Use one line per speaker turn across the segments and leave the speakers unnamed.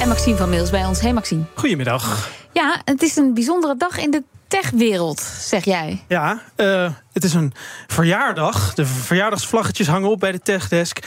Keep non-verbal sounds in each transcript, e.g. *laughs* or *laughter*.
En Maxime van Mails bij ons. Hey Maxime.
Goedemiddag.
Ja, het is een bijzondere dag in de techwereld, zeg jij.
Ja, uh, het is een verjaardag. De verjaardagsvlaggetjes hangen op bij de techdesk.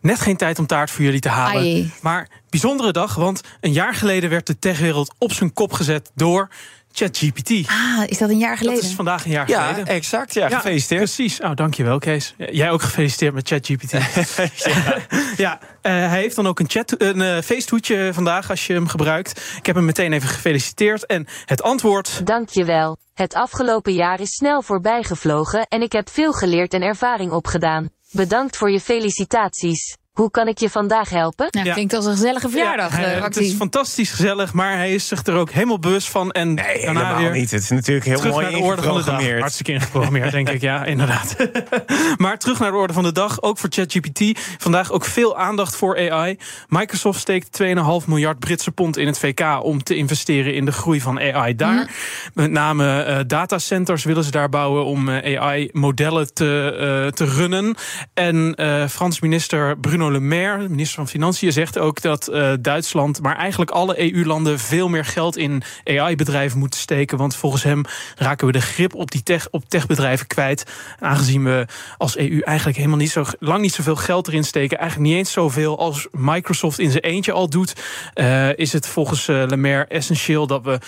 Net geen tijd om taart voor jullie te halen.
Ai.
Maar bijzondere dag, want een jaar geleden werd de techwereld op zijn kop gezet door ChatGPT.
Ah, is dat een jaar geleden?
Dat is vandaag een jaar
Ja,
geleden.
exact. Ja, gefeliciteerd.
Precies. Oh, dankjewel, Kees. Jij ook gefeliciteerd met ChatGPT. *laughs* ja, ja eh, hij heeft dan ook een, chat, een uh, feesthoedje vandaag als je hem gebruikt. Ik heb hem meteen even gefeliciteerd. En het antwoord.
Dankjewel. Het afgelopen jaar is snel voorbijgevlogen en ik heb veel geleerd en ervaring opgedaan. Bedankt voor je felicitaties. Hoe kan ik je vandaag helpen?
Nou,
Ja.
klinkt als een gezellige verjaardag,
Ja,
eh,
het is fantastisch gezellig, maar hij is zich er ook helemaal bewust van. En
Nee,
daarna
helemaal
weer
niet. Het is natuurlijk heel
terug
mooi
naar de orde van de dag.
ingeprogrammeerd.
Hartstikke ingeprogrammeerd, denk ik. Ja, *laughs* inderdaad. *laughs* maar terug naar de orde van de dag. Ook voor ChatGPT. Vandaag ook veel aandacht voor AI. Microsoft steekt 2,5 miljard Britse pond in het VK... om te investeren in de groei van AI daar. Met name eh, datacenters willen ze daar bouwen... om AI-modellen te, eh, te runnen. En eh, Frans minister Bruno Le Maire, minister van Financiën... zegt ook dat eh, Duitsland, maar eigenlijk alle EU-landen... veel meer geld in AI-bedrijven moeten steken. Want volgens hem raken we de grip op die tech, op techbedrijven kwijt. Aangezien we als EU eigenlijk helemaal niet zo lang niet zoveel geld erin steken. Eigenlijk niet eens zoveel als Microsoft in zijn eentje al doet. eh, is het volgens eh, Le Maire essentieel dat we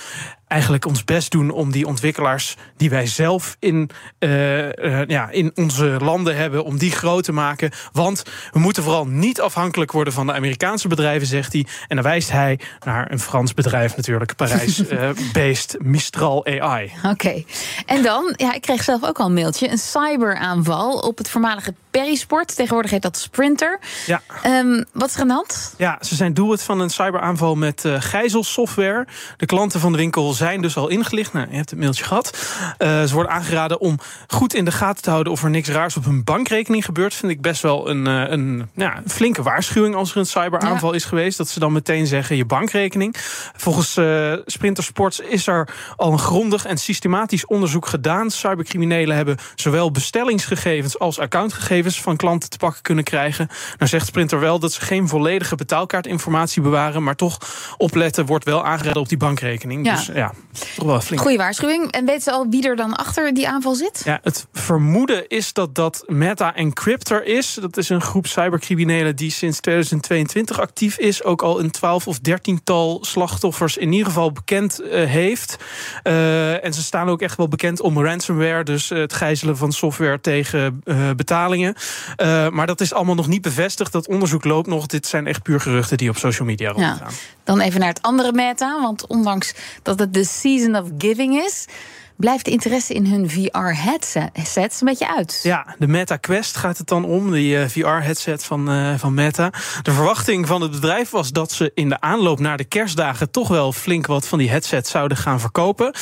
eigenlijk ons best doen om die ontwikkelaars die wij zelf in, eh, eh, ja, in onze landen hebben, om die groot te maken. Want we moeten vooral niet afhankelijk worden van de Amerikaanse bedrijven, zegt hij. En dan wijst hij naar een Frans bedrijf natuurlijk, Parijs-based *laughs* Mistral AI.
Oké. En dan, ja, ik kreeg zelf ook al een mailtje. Een cyberaanval op het voormalige Perisport. Tegenwoordig heet dat Sprinter.
Ja.
Ehm, wat is er aan de hand?
Ja, ze zijn doelwit van een cyberaanval met eh gijzelsoftware. De klanten van de winkel zijn dus al ingelicht. Nou, je hebt het mailtje gehad. Eh, ze worden aangeraden om goed in de gaten te houden of er niks raars op hun bankrekening gebeurt. Vind ik best wel een, eh, een, ja, flinke waarschuwing als er een cyberaanval is geweest. Dat ze dan meteen zeggen je bankrekening. Volgens Sprinter Sports is er al een grondig en systematisch onderzoek gedaan. Cybercriminelen hebben zowel bestellingsgegevens als accountgegevens van klanten te pakken kunnen krijgen. Nou zegt Sprinter wel dat ze geen volledige betaalkaartinformatie bewaren, maar toch opletten wordt wel aangeraden op die bankrekening.
Ja.
Dus ja, toch wel flink.
Goeie waarschuwing. En weten ze al wie er dan achter die aanval zit?
Ja, het vermoeden is dat dat Meta Encryptor is. Dat is een groep cybercriminelen die sinds 2022 actief is. Ook al een 12 of 13-tal slachtoffers in ieder geval bekend eh, heeft. Eh, en ze staan ook echt wel bekend om ransomware. Dus eh, het gijzelen van software tegen eh, Eh, maar dat is allemaal nog niet bevestigd. Dat onderzoek loopt nog. Dit zijn echt puur geruchten die op social media
Ja.
rondgaan.
Dan even naar het andere meta. Want ondanks dat het de season of giving is... blijft de interesse in hun VR-headsets een beetje uit.
Ja, de Meta Quest gaat het dan om, die eh, VR-headset van, eh, van Meta. De verwachting van het bedrijf was dat ze in de aanloop naar de kerstdagen toch wel flink wat van die headsets zouden gaan verkopen.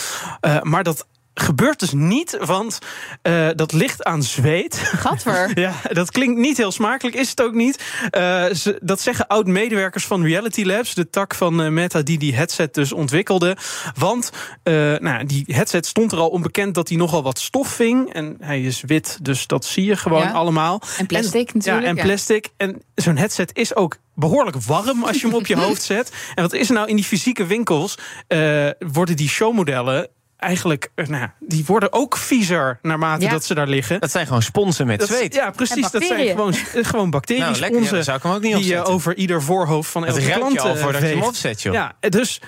Maar dat gebeurt dus niet, want eh, dat ligt aan zweet.
Gadver. *laughs*
Ja, dat klinkt niet heel smakelijk, is het ook niet. Eh, ze, dat zeggen oud-medewerkers van Reality Labs, de tak van eh, Meta die die headset dus ontwikkelde. Want nou, die headset stond er al onbekend dat hij nogal wat stof ving. En hij is wit, dus dat zie je gewoon
Ja.
allemaal.
En plastic natuurlijk,
Ja, en
ja.
plastic. En zo'n headset is ook behoorlijk warm als je hem op je *laughs* hoofd zet. En wat is er nou in die fysieke winkels? worden die showmodellen eigenlijk, eh, nou, die worden ook viezer naarmate
Ja.
dat ze daar liggen.
Dat zijn gewoon sponsen met
Dat-
zweet.
Ja, precies. Dat zijn gewoon, eh, gewoon bacteriën.
Nou, lekker, ja, zou ik hem ook niet
die je
opzetten.
over ieder voorhoofd van elke
ruikt
klant
je al
eh,
voordat je hem opzet, joh.
Ja, dus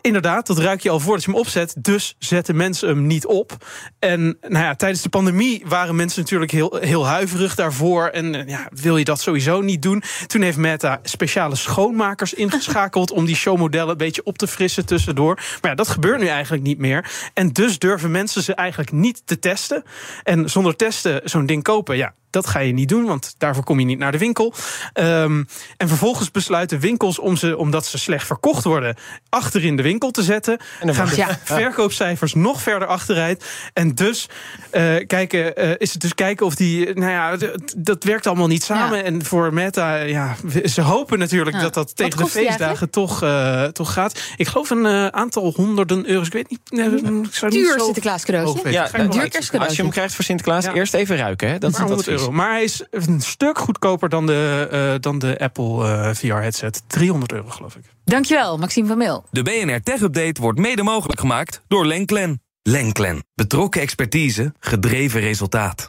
inderdaad, dat ruik je al voordat je hem opzet. Dus zetten mensen hem niet op. En nou ja, tijdens de pandemie waren mensen natuurlijk heel, heel huiverig daarvoor. En eh, ja, wil je dat sowieso niet doen? Toen heeft Meta speciale schoonmakers ingeschakeld... om die showmodellen een beetje op te frissen tussendoor. Maar ja, dat gebeurt nu eigenlijk niet meer. En dus durven mensen ze eigenlijk niet te testen. En zonder testen zo'n ding kopen, ja... dat ga je niet doen, want daarvoor kom je niet naar de winkel. Ehm, en vervolgens besluiten winkels om ze, omdat ze slecht verkocht worden, achter in de winkel te zetten. En dan gaan de
Ja.
verkoopcijfers nog verder achteruit. En dus eh, kijken, eh, is het dus kijken of die. Nou ja, dat werkt allemaal niet samen.
Ja.
En voor Meta, ja, ze hopen natuurlijk
Ja.
dat dat tegen de feestdagen toch, eh, toch gaat. Ik geloof een eh, aantal honderden euro's. Ik weet niet. nee, ik zou niet
Duur
zo
Sinterklaas cadeautje.
Ja, duur. Als je hem krijgt voor Sinterklaas,
Ja.
eerst even ruiken. Hè? Dat is
Maar
het
100
advies.
Euro. Maar hij is een stuk goedkoper dan de, eh, dan de Apple eh, VR-headset. 300 euro, geloof ik.
Dankjewel, Maxime van Mil.
De BNR Tech Update wordt mede mogelijk gemaakt door Lenklen. Lenklen. Betrokken expertise, gedreven resultaat.